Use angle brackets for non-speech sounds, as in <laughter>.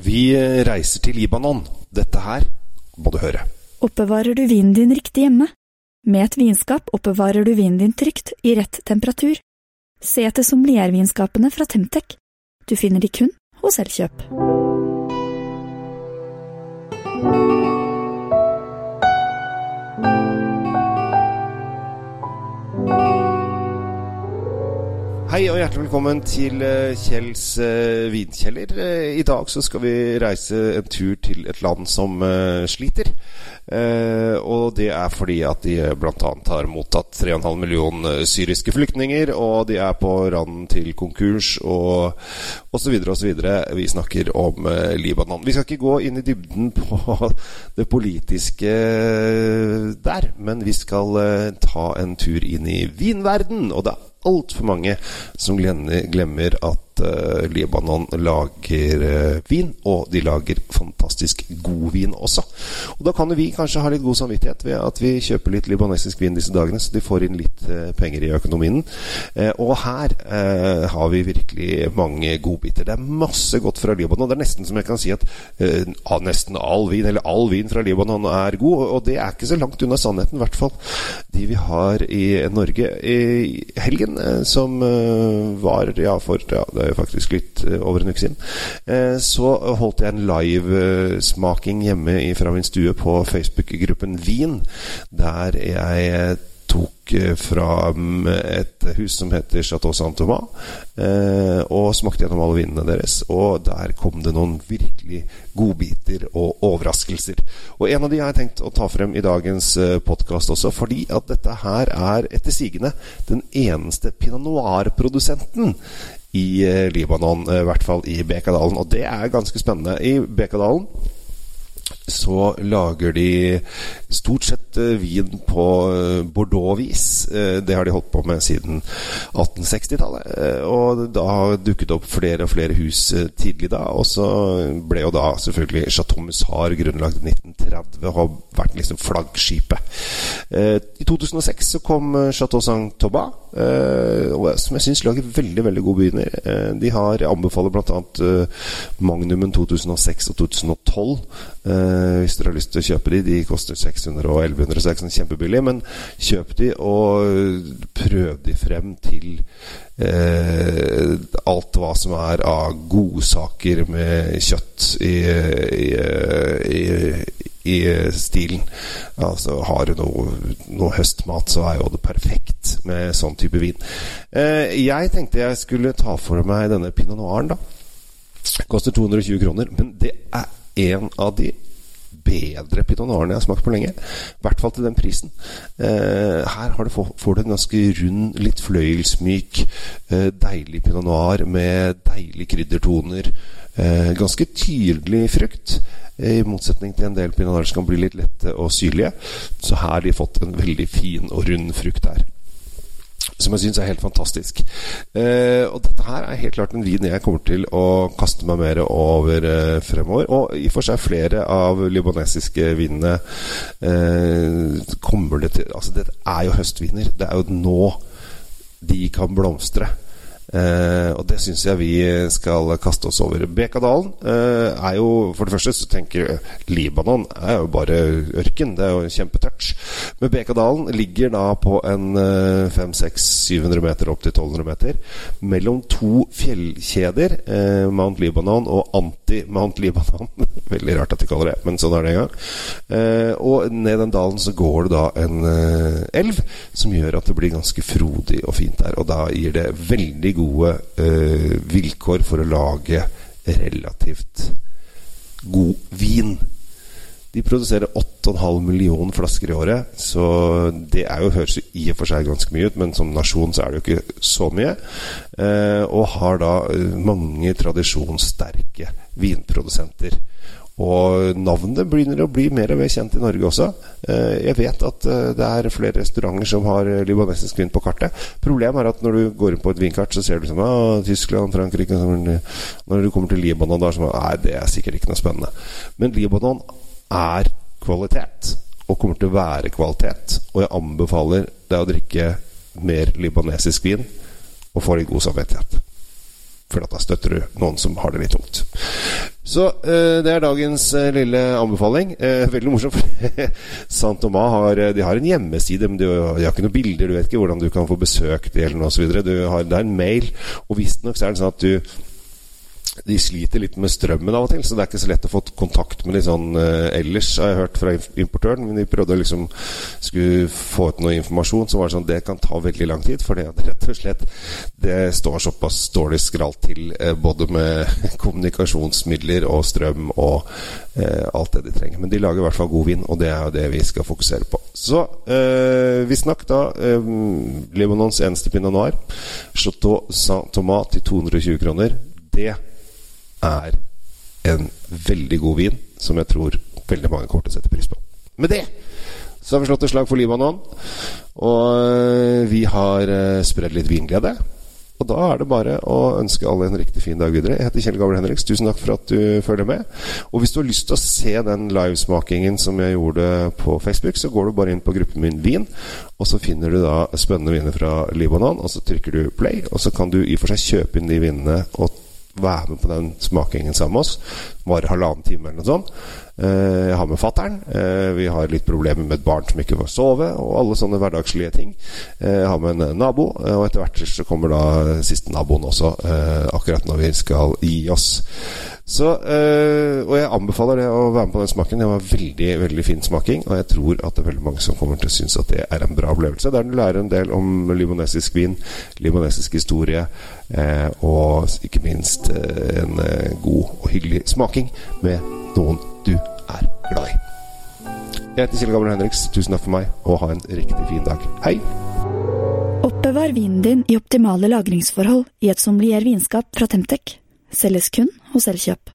Vi reiser til Libanon. Dette her må du høre. Oppbevarer du vinen din riktig hjemme? Med et vinskap oppbevarer du vinen din trygt, i rett temperatur. Se etter sommeliervinskapene fra Temtec. Du finner de kun hos Elkjøp. Hjertelig velkommen til eh, Kjells eh, vinkjeller. Eh, I dag så skal vi reise en tur til et land som sliter. Og det er fordi at de bl.a. har mottatt 3,5 millioner eh, syriske flyktninger, og de er på randen til konkurs og osv. osv. Vi snakker om Libanon. Vi skal ikke gå inn i dybden <laughs> på det politiske der, men vi skal ta en tur inn i vinverden. Og er altfor mange som glemmer, glemmer at uh, Libanon lager uh, vin, og de lager fantastisk god vin også. Og Da kan jo vi kanskje ha litt god samvittighet ved at vi kjøper litt libanesisk vin disse dagene, så de får inn litt uh, penger i økonomien. og her har vi virkelig mange godbiter. Det er masse godt fra Libanon. Det er nesten som jeg kan si at nesten all vin, eller all vin fra Libanon er god, og det er ikke så langt unna sannheten, i hvert fall de vi har i Norge. I helgen som var ja, for ja, det faktisk litt over en uke siden, så holdt jeg en livesmaking hjemme fra min stue på Facebook-gruppen Vin, der jeg tok fra et hus som heter Chateau Saint-Thomas, og smakte gjennom alle vinene deres. Og der kom det noen virkelig godbiter og overraskelser. Og en av de har jeg tenkt å ta frem i dagens podkast også, fordi at dette her er etter sigende den eneste pinot noir-produsenten i Libanon, i hvert fall i Bekadalen. Og det er ganske spennende. I Bekadalen så lager de stort sett vin på Bordeaux-vis. Det har de holdt på med siden 1860-tallet. Og da dukket opp flere og flere hus tidlig da. Og så ble jo da selvfølgelig Chateau Mussar grunnlagt i 1930 og har vært liksom flaggskipet. I 2006 så kom Chateau Saint-Thomas, som jeg syns lager veldig veldig gode viner. De har anbefaler bl.a. Magnumen 2006 og 2012. Uh, hvis dere har lyst til å kjøpe de De koster 600 og 1100, så er sånn kjempebillig. Men kjøp de, og prøv de frem til Eh, alt hva som er av godsaker med kjøtt i, i, i, i stilen. Altså Har du noe, noe, høstmat, så er jo det perfekt med sånn type vin. Uh, jeg tenkte jeg skulle ta for meg denne pinot noiren, da. Koster 220 kroner, men det er en av de bedre pinot noirene jeg har smakt på lenge. I hvert fall til den prisen. Eh, her du, får du en ganske rund, litt fløyelsmyk, eh, deilig pinot noir med deilige kryddertoner. Eh, ganske tydelig frukt. I motsetning til en del pinot noir som kan bli litt lette og syrlige. Så her har de fått en veldig fin og rund frukt her som jeg syns er helt fantastisk. Eh, og dette her er helt klart en vin jeg kommer til å kaste meg mer over eh, fremover. Og i og for seg flere av libanesiske vinene eh, kommer det til Altså, det er jo høstviner. Det er jo nå de kan blomstre. Uh, og det syns jeg vi skal kaste oss over. Bekadalen uh, er jo For det første så tenker Libanon er jo bare ørken. Det er jo kjempetørt. Men Bekadalen ligger da på en uh, 500-700 meter opp til 1200 meter mellom to fjellkjeder, Mount Libanon og Anti-Mount Libanon. <laughs> Veldig rart at de kaller det, men sånn er det en gang. og ned den dalen så går det da en elv som gjør at det blir ganske frodig og fint der. Og da gir det veldig god gode eh, vilkår for å lage relativt god vin. De produserer 8,5 millioner flasker i året, så det jo, høres jo i og for seg ganske mye ut, men som nasjon så er det jo ikke så mye. Eh, og har da mange tradisjonssterke vinprodusenter. Og navnet begynner å bli mer og mer kjent i Norge også. Jeg vet at det er flere restauranter som har libanesisk vin på kartet. Problemet er at når du går inn på et vinkart, så ser du liksom ah, Tyskland, Frankrike Når du kommer til Libanon, da er det sånn Nei, det er sikkert ikke noe spennende. Men Libanon er kvalitet. Og kommer til å være kvalitet. Og jeg anbefaler deg å drikke mer libanesisk vin og få litt god samvittighet. for da støtter du noen som har det litt tungt. Så eh, det er dagens eh, lille anbefaling. Eh, veldig morsomt. <laughs> Sant Thomas har, har en hjemmeside, men de, har ikke noen bilder. Du vet ikke hvordan du kan få besøk til den osv. Det er en mail, og visstnok er det sånn at du de sliter litt med strømmen av og til, så det er ikke så lett å få kontakt med de sånn uh, ellers, har jeg hørt fra importøren. Men de prøvde å liksom skulle få ut noe informasjon, så var det sånn det kan ta veldig lang tid. For det rett og slett det står såpass dårlig skralt til uh, både med <laughs> kommunikasjonsmidler og strøm og uh, alt det de trenger. Men de lager i hvert fall god vin, og det er jo det vi skal fokusere på. Så uh, vi snakket da Libanons eneste pinot noir, Chateau Saint-Thomas til 220 kroner. Det er en veldig god vin som jeg tror veldig mange kommer til å sette pris på. Med det så har vi slått et slag for Libanon. Og vi har spredd litt vinglede. Og da er det bare å ønske alle en riktig fin dag videre. Jeg heter Kjell Gabriel Henriks. Tusen takk for at du følger med. Og hvis du har lyst til å se den livesmakingen som jeg gjorde på Facebook, så går du bare inn på gruppen min Vin, og så finner du da spennende viner fra Libanon, og så trykker du play, og så kan du i og for seg kjøpe inn de vinene og være med på den smakingen sammen med oss. Varer halvannen time eller noe sånt. Jeg har med fattern. Vi har litt problemer med et barn som ikke får sove, og alle sånne hverdagslige ting. Jeg har med en nabo, og etter hvert så kommer da siste naboen også, akkurat når vi skal gi oss. Så, og jeg anbefaler det å være med på den smaken. Det var veldig veldig fin smaking, og jeg tror at det er veldig mange som kommer til å synes at det er en bra opplevelse. Der du lærer en del om limonesisk vin, limonesisk historie, og ikke minst en god og hyggelig smaking med noen du er glad i. Jeg heter Kjell Gabriel Henriks. Tusen takk for meg, og ha en riktig fin dag. Hei! Oppbevar vinen din i optimale lagringsforhold i et sommelier vinskap fra Temtec. Selges kun hos Elkjøp.